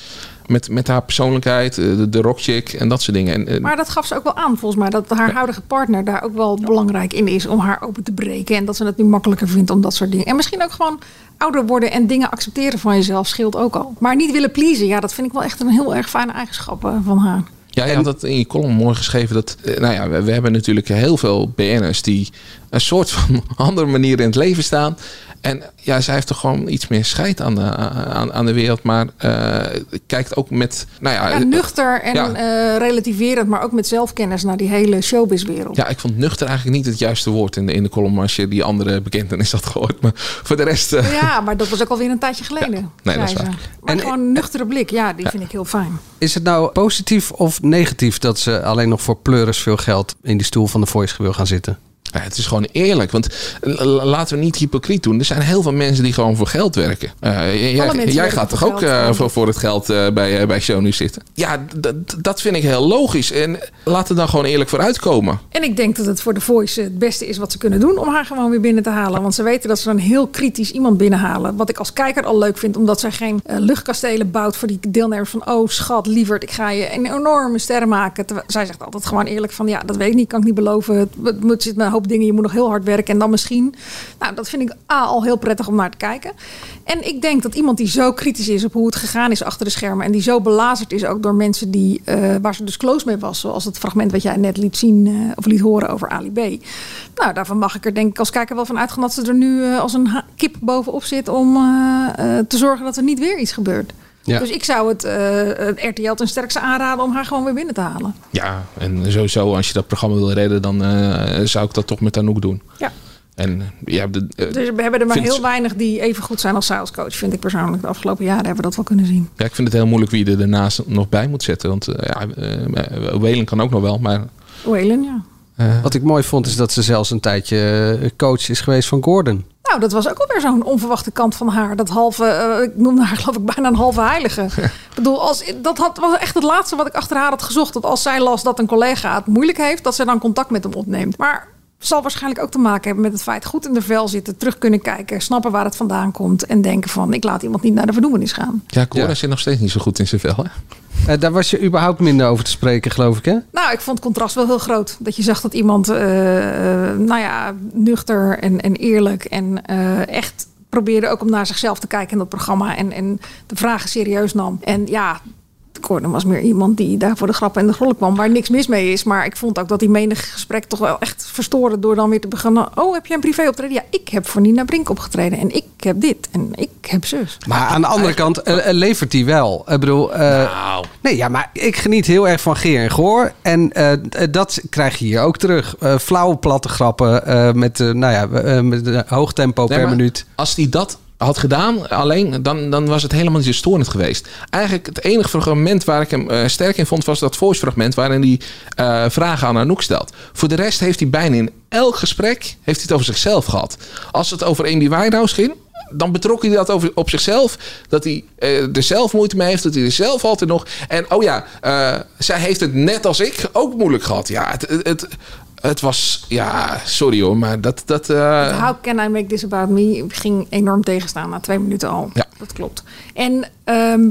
Met, met haar persoonlijkheid, eh, de, de rockchick en dat soort dingen. En, eh, Maar dat gaf ze ook wel aan, volgens mij. Dat haar huidige partner daar ook wel belangrijk in is om haar open te breken. En dat ze het nu makkelijker vindt om dat soort dingen. En misschien ook gewoon ouder worden en dingen accepteren van jezelf scheelt ook al. Maar niet willen pleasen, ja, dat vind ik wel echt een heel erg fijne eigenschap eh, van haar. Ja, je had het in je column mooi geschreven. Dat, eh, nou ja, we, we hebben natuurlijk heel veel BN'ers die een soort van andere manier in het leven staan. En ja, zij heeft toch gewoon iets meer scheid aan de, aan, aan de wereld. Maar eh, kijkt ook met, nou ja... Ja, nuchter en Ja. eh, relativerend, maar ook met zelfkennis naar die hele showbizwereld. Ja, ik vond nuchter eigenlijk niet het juiste woord in de, in de column als je die andere bekentenis had gehoord. Maar voor de rest... eh, Ja, maar dat was ook alweer een tijdje geleden. nee, dat is waar. Maar gewoon een nuchtere blik, ja, die vind ik heel fijn. Is het nou positief of negatief dat ze alleen nog voor pleuris veel geld in die stoel van de Voice wil gaan zitten? Ja, het is gewoon eerlijk. Want laten we niet hypocriet doen. Er zijn heel veel mensen die gewoon voor geld werken. Eh, jij gaat toch ook eh, voor, voor het geld eh, bij, bij Show nu zitten? Ja, dat vind ik heel logisch. En laten we dan gewoon eerlijk voor uitkomen. En ik denk dat het voor de Voice het beste is wat ze kunnen doen om haar gewoon weer binnen te halen. Want ze weten dat ze een heel kritisch iemand binnenhalen. Wat ik als kijker al leuk vind, omdat zij geen luchtkastelen bouwt voor die deelnemers van oh schat, lieverd, ik ga je een enorme ster maken. Terwijl- zij zegt altijd gewoon eerlijk van ja, dat weet ik niet, kan ik niet beloven. Het, het moet- zit met een hoop dingen, je moet nog heel hard werken en dan misschien. Nou, dat vind ik A, al heel prettig om naar te kijken. En ik denk dat iemand die zo kritisch is op hoe het gegaan is achter de schermen en die zo belazerd is ook door mensen die, eh, waar ze dus close mee was, zoals het fragment wat jij net liet zien eh, of liet horen over Ali B. Nou, daarvan mag ik er denk ik als kijker wel van uitgaan dat ze er nu eh, als een kip bovenop zit om te zorgen dat er niet weer iets gebeurt. Ja. Dus ik zou het, eh, het RTL ten sterkste aanraden om haar gewoon weer binnen te halen. Ja, en sowieso als je dat programma wil redden, dan eh, zou ik dat toch met Anouk doen. Ja. En ja, de, eh, Dus we hebben er maar heel weinig die even goed zijn als salescoach, vind ik persoonlijk. De afgelopen jaren hebben we dat wel kunnen zien. ja, ik vind het heel moeilijk wie er daarnaast nog bij moet zetten. Want eh, ja, eh, Welen kan ook nog wel, maar... Ja. Wat ik mooi vond is dat ze zelfs een tijdje eh, coach is geweest van Gordon. Nou, dat was ook alweer zo'n onverwachte kant van haar. Dat halve, eh, ik noemde haar geloof ik bijna een halve heilige. ik bedoel, als, dat had, was echt het laatste wat ik achter haar had gezocht. Dat als zij las dat een collega het moeilijk heeft, dat ze dan contact met hem opneemt. Maar zal waarschijnlijk ook te maken hebben met het feit goed in de vel zitten, terug kunnen kijken, snappen waar het vandaan komt en denken van ik laat iemand niet naar de verdoemenis gaan. Ja, Cora zit nog steeds niet zo goed in zijn vel, hè? Eh, daar was je überhaupt minder over te spreken, geloof ik, hè? Nou, ik vond het contrast wel heel groot. Dat je zag dat iemand, eh, eh, nou ja, nuchter en, en eerlijk en eh, echt probeerde ook om naar zichzelf te kijken in dat programma en, en de vragen serieus nam. En ja, Gordon was meer iemand die daar voor de grappen en de grollen kwam, waar niks mis mee is. Maar ik vond ook dat die menig gesprek toch wel echt verstoorde door dan weer te beginnen. Oh, heb jij een privé optreden? Ja, ik heb voor Nina Brink opgetreden en ik heb dit en ik heb zus. Maar aan de andere kant eh, eh, levert hij wel. Ik bedoel, eh, nee, ja, maar ik geniet heel erg van Geer en Goor. En dat krijg je hier ook terug. Eh flauwe, platte grappen eh, met, nou ja, eh, met hoog tempo Nee, per maar minuut. Als hij dat had gedaan, alleen, dan, dan was het helemaal niet zo storend geweest. Eigenlijk het enige fragment waar ik hem eh, sterk in vond, was dat voice fragment waarin hij eh, vragen aan Anouk stelt. Voor de rest heeft hij bijna in elk gesprek heeft hij het over zichzelf gehad. Als het over Amy Winehouse ging, dan betrok hij dat over, op zichzelf. Dat hij eh, er zelf moeite mee heeft. Dat hij er zelf altijd nog. En oh ja, zij heeft het net als ik ook moeilijk gehad. Ja, het, het, het, was. Ja, sorry hoor, maar dat. dat eh, How can I make this about me? ging enorm tegenstaan na twee minuten al. Ja. Dat klopt. En ehm,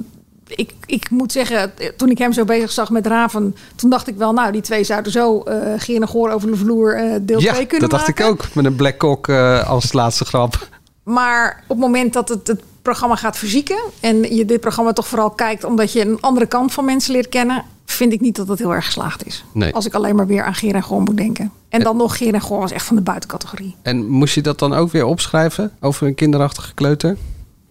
ik, ik moet zeggen, toen ik hem zo bezig zag met Raven, toen dacht ik wel, nou, die twee zouden zo eh Geer en Goor over de vloer eh, deel 2 Ja, kunnen dat dacht maken. ik ook. Met een Black Cock als laatste grap. Maar op het moment dat het, het programma gaat verzieken en je dit programma toch vooral kijkt omdat je een andere kant van mensen leert kennen, vind ik niet dat het heel erg geslaagd is. Nee. Als ik alleen maar weer aan Geer en Goor moet denken. En dan nog Geer en Goor was echt van de buitencategorie. En moest je dat dan ook weer opschrijven over een kinderachtige kleuter?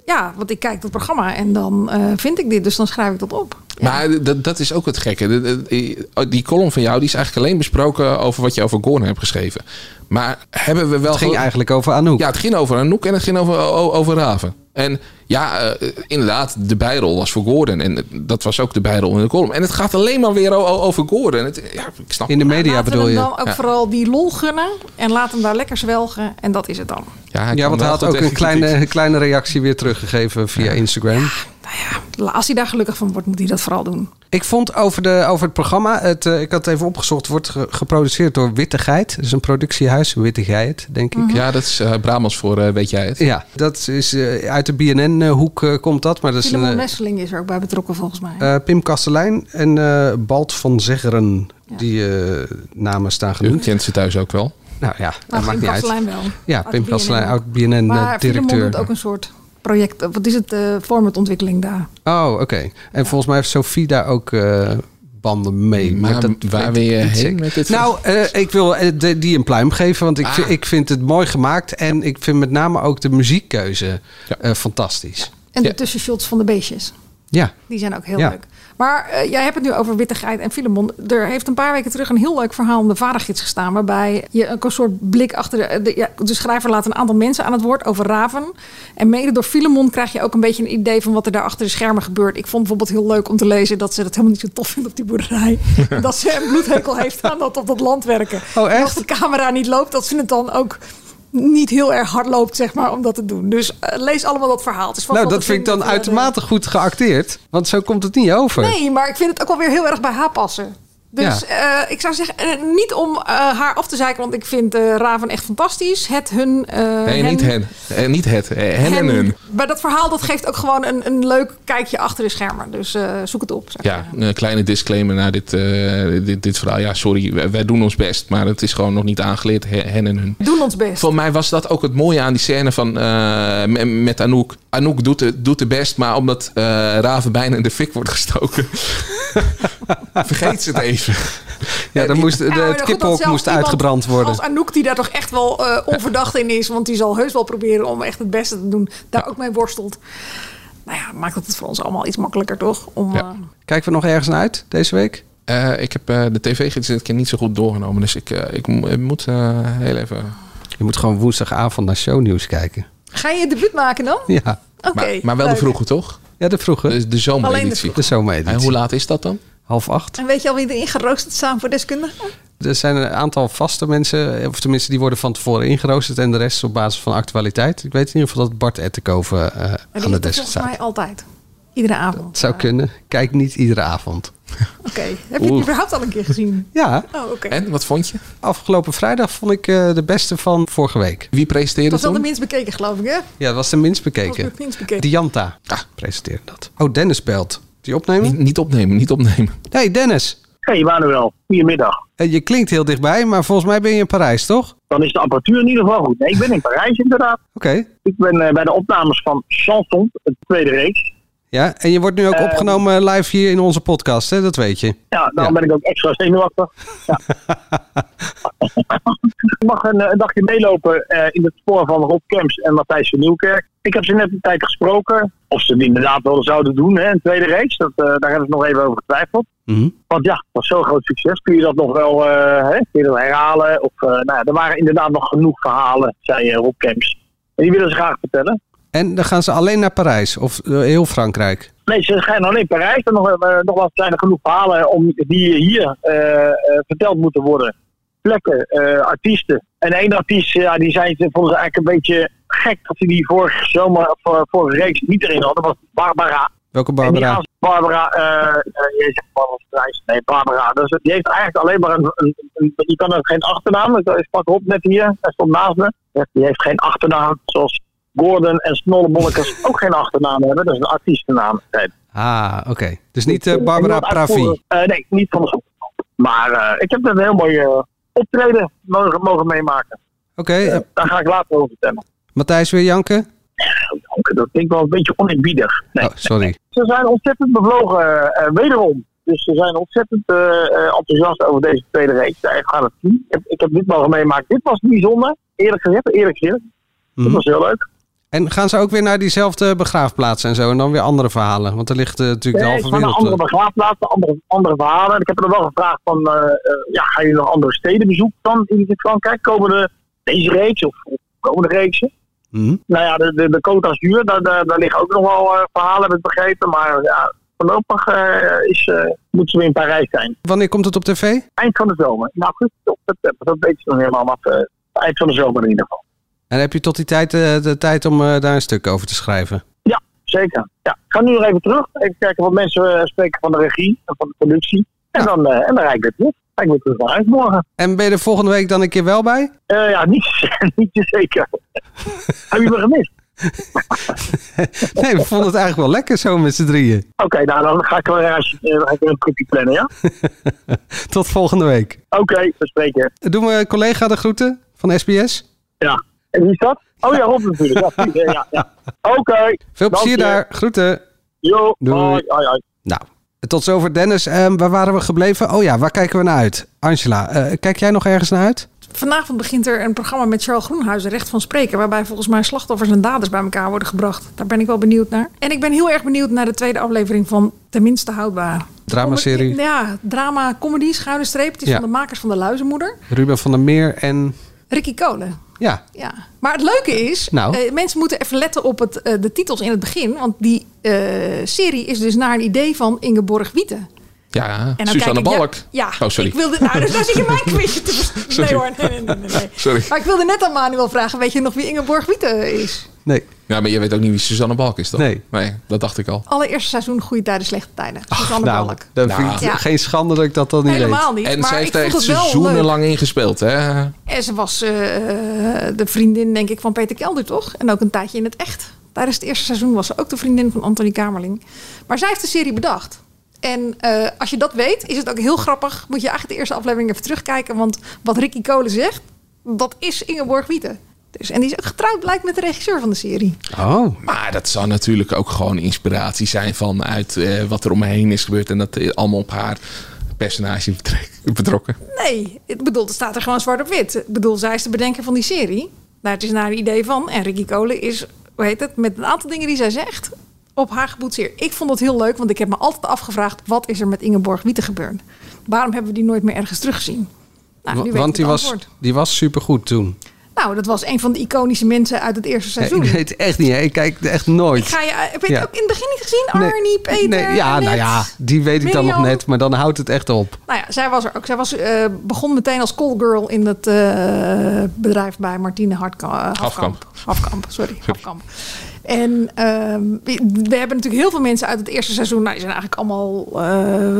ja, want ik kijk dat programma en dan eh, vind ik dit, dus dan schrijf ik dat op. Maar dat, dat is ook het gekke. De- de- Die, column van jou die is eigenlijk alleen besproken over wat je over Gorn hebt geschreven. Maar hebben we wel. Het ging eigenlijk over Anouk. Ja, het ging over Anouk en het ging over, over Raven. En ja, eh, inderdaad, de bijrol was voor Gordon. En dat was ook de bijrol in de column. En het gaat alleen maar weer over Gordon. Het, ja, ik snap In de media Laten bedoel hem je? dan ook Ja. vooral die lol gunnen en laat hem daar lekker zwelgen en dat is het dan. Ja, Ja, want hij had ook een kleine, kleine reactie weer teruggegeven via Instagram. Als hij daar gelukkig van wordt, moet hij dat vooral doen. Ik vond over, de, over het programma, het, eh, ik had het even opgezocht, wordt ge- geproduceerd door Witte Geit. Dat is een productiehuis, Witte Geit, denk ik. Ja, dat is eh Brabants voor, eh, weet jij het? Ja, dat is eh, uit de BNN-hoek komt dat. Maar dat is een, Nesseling is er ook bij betrokken volgens mij. eh, Pim Kastelein en eh, Balt van Zeggeren. Die eh, namen staan U genoemd. kent ze thuis ook wel. Nou ja, dat Maar maakt Pim niet uit. Kastelein wel. Ja, Pim Kastelein, BNN. oud maar Filemon BNN-directeur. doet ook een soort project, wat is het, eh formatontwikkeling daar. Oh, oké. En volgens mij heeft Sophie daar ook eh, banden mee. Maar dat waar wil je heen zeker. met dit Nou, eh, ik wil eh, de- die een pluim geven, want ik, Ah. vind, ik vind het mooi gemaakt. En ik vind met name ook de muziekkeuze eh, fantastisch. En de tussenshots van de beestjes. Ja. Die zijn ook heel Ja. leuk. Maar eh, jij hebt het nu over Wittigheid en Filemon. Er heeft een paar weken terug een heel leuk verhaal om de vadergids gestaan. Waarbij je een soort blik achter de, de, ja, de schrijver laat een aantal mensen aan het woord over Raven. En mede door Filemon krijg je ook een beetje een idee van wat er daar achter de schermen gebeurt. Ik vond bijvoorbeeld heel leuk om te lezen dat ze dat helemaal niet zo tof vindt op die boerderij. dat ze een bloedhekel heeft aan dat op dat land werken. Oh, En als de camera niet loopt, dat ze het dan ook niet heel erg hard loopt, zeg maar, om dat te doen. Dus eh, lees allemaal dat verhaal. Het is Nou, dat vind ik dan uitermate goed geacteerd. Want zo komt het niet over. Nee, maar ik vind het ook wel weer heel erg bij haar passen. Dus eh, ik zou zeggen, eh, niet om eh, haar af te zeiken, want ik vind Raven echt fantastisch. Het, hun... Nee, niet hen. Niet het. Hen en hun. Maar dat verhaal dat geeft ook gewoon een, een leuk kijkje achter de schermen. Dus zoek het op. zeg Ja, een kleine disclaimer naar dit, dit, dit verhaal. Ja, sorry, wij, wij doen ons best, maar het is gewoon nog niet aangeleerd, he- hen en hun. Doen ons best. Voor mij was dat ook het mooie aan die scène van, me- met Anouk. Anouk doet de, doet de best, maar omdat eh, Raven bijna in de fik wordt gestoken, vergeet ze het even. Ja, dan moest, de, Ja, het kippenhok moest iemand uitgebrand worden. Als Anouk, die daar toch echt wel eh, onverdacht in is, want die zal heus wel proberen om echt het beste te doen, daar ook mee worstelt. Nou ja, maakt het voor ons allemaal iets makkelijker, toch? Om, eh, Kijken we nog ergens naar uit deze week? Eh, ik heb eh, de tv-gids dit keer niet zo goed doorgenomen, dus ik, eh, ik, ik moet eh, heel even... Je moet gewoon woensdagavond naar shownieuws kijken. Ga je debuut maken dan? Ja. Oké. maar, maar wel de vroege, toch? Ja, de vroege. De, de zomereditie. De zomereditie. En hoe laat is dat dan? Half acht. En weet je al wie erin geroosterd staan voor deskundigen? Er zijn een aantal vaste mensen, of tenminste die worden van tevoren ingeroosterd en de rest op basis van actualiteit. Ik weet in ieder geval dat Bart Ettenkoven eh En aan de desk volgens staat. mij altijd. Iedere avond. Het zou kunnen. Kijk niet iedere avond. Oké. Heb je het überhaupt al een keer gezien? Ja. Oh, oké. En, wat vond je? Afgelopen vrijdag vond ik eh, de beste van vorige week. Wie Dat presenteerde was wel de minst bekeken, geloof ik, hè? Ja, dat was de minst Dat was bekeken. het minst bekeken. Dianta presenteerde dat. Oh, Dennis belt. Die opnemen? Niet, niet opnemen, niet opnemen. Hey Dennis. Hey Manuel, goedemiddag. Eh, Je klinkt heel dichtbij, maar volgens mij ben je in Parijs, toch? Dan is de apparatuur in ieder geval goed. Nee, ik ben in Parijs inderdaad. Oké. Ik ben eh, bij de opnames van Chanson, het tweede reeks. Ja, en je wordt nu ook Eh, opgenomen live hier in onze podcast, hè? Dat weet je. Ja, daarom ben ik ook extra zenuwachtig. Ja. ik mag een, eh, een dagje meelopen eh, in het spoor van Rob Kemps en Matthijs van Nieuwkerk. Ik heb ze net een tijd gesproken. Of ze het inderdaad wel zouden doen, hè, een tweede reeks. Dat, eh, daar hebben we nog even over getwijfeld. Mhm. Want ja, het was zo'n groot succes. Kun je dat nog wel, hè, kun je dat herhalen? Of, nou ja, er waren inderdaad nog genoeg verhalen, zei Rob Kemps. En die willen ze graag vertellen. En dan gaan ze alleen naar Parijs of eh, heel Frankrijk. Nee, ze gaan alleen Parijs. En nog, eh, nogmaals zijn er genoeg verhalen om, die hier eh, verteld moeten worden. Plekken, artiesten. En één artiest, ja, die zijn ze vonden ze eigenlijk een beetje gek dat ze die vorige zomer, voor, vorige reeks niet erin hadden. Dat was Barbara. Welke Barbara? Barbara, je zegt Barbara. Nee, Barbara. Dus die heeft eigenlijk alleen maar een, een, een- die kan ook geen achternaam. Ik ik sprak op net hier, hij stond naast me. Die heeft geen achternaam, zoals Gordon en Snollebollekes ook geen achternaam hebben. Dat is een artiestennaam. Ah, oké. Dus niet eh, Barbara Pravi. Eh, nee, niet van de groep. Maar eh, ik heb een heel mooi optreden mogen, mogen meemaken. Oké, eh, Daar ga ik later over vertellen. Matthijs weer janken? Dank, Dat ik wel een beetje oneerbiedig. Nee. Oh, sorry. Ze zijn ontzettend bevlogen, wederom. Dus ze zijn ontzettend enthousiast over deze tweede reeks. Ja, ik ga het zien. Ik heb, ik heb dit mogen meemaken. Dit was bijzonder. Eerlijk gezegd, eerlijk gezegd. Mhm. Dat was heel leuk. En gaan ze ook weer naar diezelfde begraafplaats en zo? En dan weer andere verhalen? Want er ligt eh, natuurlijk Nee, de halve wereld. andere begraafplaatsen, andere, andere verhalen. En ik heb er wel gevraagd van, eh, eh, ja, ga je nog andere steden bezoeken dan in Frankrijk? Komende deze reeks of komende reeksen? Mhm. Nou ja, de, de, de Côte d'Azur, daar, daar, daar liggen ook nog wel eh, verhalen, heb ik begrepen. Maar ja, voorlopig eh, is, eh, moeten ze weer in Parijs zijn. Wanneer komt het op tv? Eind van de zomer. Of september, dat weet je nog helemaal. Maar eh, eind van de zomer in ieder geval. En heb je tot die tijd eh, de tijd om eh, daar een stuk over te schrijven? Ja, zeker. Ja. Ik ga nu nog even terug. Even kijken wat mensen eh, spreken van de regie en van de productie. En, dan, en dan rijd ik weer terug. Ga ik weer terug naar huis morgen. En ben je er volgende week dan een keer wel bij? Ja, niet, niet zeker. Heb je me gemist? nee, we vonden het eigenlijk wel lekker zo met z'n drieën. Oké, nou dan ga ik wel weer een tripje plannen, ja? Tot volgende week. Oké, we spreken. Doen we collega de groeten van SBS? Ja. En wie is dat? Oh ja, Rob natuurlijk. Ja, ja, ja. Oké. Veel plezier dank je. daar. Groeten. Jo, Doei. hoi, hoi, hoi. Nou, tot zover Dennis. Ehm, waar waren we gebleven? Oh ja, waar kijken we naar uit? Angela, eh, kijk jij nog ergens naar uit? Vanavond begint er een programma met Charles Groenhuizen, Recht van Spreken. Waarbij volgens mij slachtoffers en daders bij elkaar worden gebracht. Daar ben ik wel benieuwd naar. En ik ben heel erg benieuwd naar de tweede aflevering van Tenminste Houdbaar. Dramaserie. Ja, drama, comedy, schuine streep. Het is Ja. van de makers van De Luizenmoeder. Ruben van der Meer en... Ricky Kolen. Ja, Ja. Maar het leuke is, Nou. eh, mensen moeten even letten op het, eh, de titels in het begin. Want die eh, serie is dus naar een idee van Ingeborg Wieten. Ja, En Susanne Balk. Ja, ja Oh, sorry. Ik wilde, nou, dus daar zit je mijn quizje te. Nee hoor, nee, nee, nee, nee. Maar ik wilde net aan Manuel vragen, weet je nog wie Ingeborg Wieten is? Nee. Ja, maar je weet ook niet wie Susanne Balk is, toch? Nee. Nee, dat dacht ik al. Allereerste seizoen Goede Tijden, Slechte Tijden. Susanne nou, Balk. dan Nou. vind ik het Ja. geen schande dat ik dat dan niet Helemaal weet. niet. En maar zij ik heeft er echt seizoenenlang in gespeeld, hè? En ze was eh, de vriendin, denk ik, van Peter Kelder, toch? En ook een tijdje in het echt. Tijdens het eerste seizoen was ze ook de vriendin van Anthony Kamerling. Maar zij heeft de serie bedacht. En eh, als je dat weet, is het ook heel grappig. Moet je eigenlijk de eerste aflevering even terugkijken. Want wat Ricky Kolen zegt, dat is Ingeborg Wieten. Dus, en die is ook getrouwd, blijkt met de regisseur van de serie. Oh. Maar dat zou natuurlijk ook gewoon inspiratie zijn vanuit eh, wat er om me heen is gebeurd. En dat eh, allemaal op haar personage betrokken. Nee, ik bedoel, het staat er gewoon zwart op wit. Ik bedoel, zij is de bedenker van die serie. Nou, het is naar een idee van. En Ricky Kolen is, hoe heet het, met een aantal dingen die zij zegt, op haar geboetseerd. Ik vond het heel leuk, want ik heb me altijd afgevraagd... wat is er met Ingeborg Wieten gebeurd? Waarom hebben we die nooit meer ergens teruggezien? Nou, nu weet ik Want het die was, die was supergoed toen. Nou, dat was een van de iconische mensen uit het eerste Ja, seizoen. ik weet het echt niet. hè. Ik kijk echt nooit. Ik ga je, heb je het Ja. ook in het begin niet gezien? Nee. Arnie, Peter, Nee, ja, nou ja, die weet ik dan nog net, maar dan houdt het echt op. Nou ja, zij was er ook. Zij was, eh, begon meteen als callgirl in het eh, bedrijf bij Martine Hartkamp. Hafkamp. Hafkamp. Hafkamp, sorry. Hafkamp. En ehm, we, hebben natuurlijk heel veel mensen uit het eerste seizoen. Nou, die zijn eigenlijk allemaal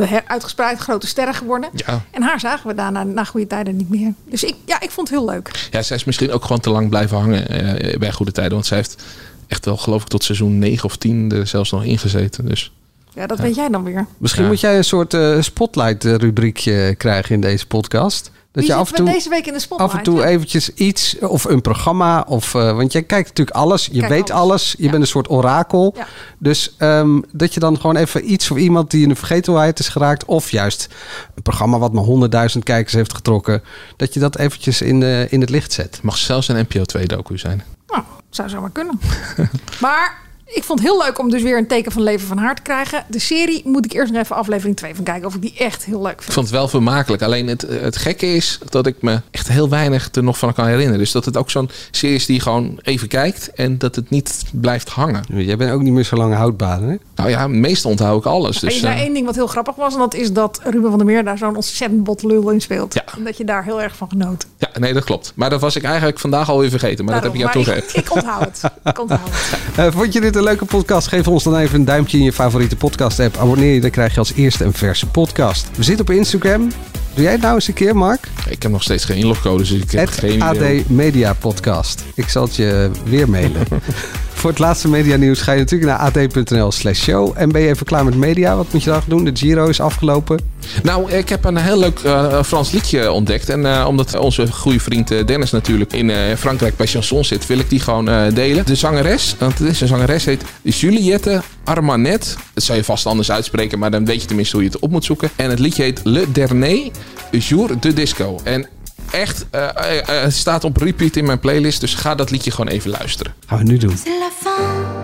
her- uitgespreid grote sterren geworden. Ja. En haar zagen we daarna na goede tijden niet meer. Dus ik, ja, ik vond het heel leuk. Ja, zij is misschien ook gewoon te lang blijven hangen eh, bij Goede Tijden. Want zij heeft echt wel, geloof ik, tot seizoen 9 of 10 er zelfs nog ingezeten. Dus Ja, dat weet jij dan weer. Misschien Ja. moet jij een soort eh, spotlight-rubriekje krijgen in deze podcast. Dat Wie je af en toe, deze week in de spotlight? af en toe Ja. eventjes iets, of een programma, of, eh, want jij kijkt natuurlijk alles. Je Kijk weet alles. alles. Je bent een soort orakel. Ja. Dus ehm, dat je dan gewoon even iets voor iemand die in de vergetelheid is geraakt, of juist een programma wat maar 100.000 kijkers heeft getrokken, dat je dat eventjes in, eh, in het licht zet. mag zelfs een NPO 2 docu zijn. Nou, zou zomaar kunnen. maar ik vond het heel leuk om dus weer een teken van leven van haar te krijgen. De serie moet ik eerst nog even aflevering 2 van kijken of ik die echt heel leuk Ik vind. vond het wel vermakelijk. Alleen het, het gekke is dat ik me echt heel weinig er nog van kan herinneren. Dus dat het ook zo'n serie is die je gewoon even kijkt en dat het niet blijft hangen. Jij bent ook niet meer zo lang houdbaar, hè? Nou ja, meestal onthoud ik alles. Dus, je zei eh, één ding wat heel grappig was. En dat is dat Ruben van der Meer daar zo'n ontzettend bot lul in speelt. Ja. En dat je daar heel erg van genoot. ja, nee, dat klopt. Maar dat was ik eigenlijk vandaag alweer vergeten. Maar dat heb ik jou toegegeven. Maar ik, ik onthoud het. Ik onthoud het. Eh, vond je dit een leuke podcast? Geef ons dan even een duimpje in je favoriete podcast app. Abonneer je, dan krijg je als eerste een verse podcast. We zitten op Instagram. Doe jij het nou eens een keer, Mark? Ik heb nog steeds geen inlogcode, dus ik heb Het geen. AD Media Podcast. Ik zal het je weer mailen. Voor het laatste media nieuws ga je natuurlijk naar ad.nl slash show. En ben je even klaar met media? Wat moet je dan doen? De Giro is afgelopen. Nou, ik heb een heel leuk eh, Frans liedje ontdekt. En eh, omdat onze goede vriend eh, Dennis natuurlijk in Frankrijk bij Chanson zit, wil ik die gewoon delen. De zangeres, want het is een zangeres, heet Juliette Armanet. Dat zou je vast anders uitspreken, maar dan weet je tenminste hoe je het op moet zoeken. En het liedje heet Le Dernier Jour de Disco. En echt, eh, eh, eh, het staat op repeat in mijn playlist. Dus ga dat liedje gewoon even luisteren. Gaan we nu doen. C'est la fin,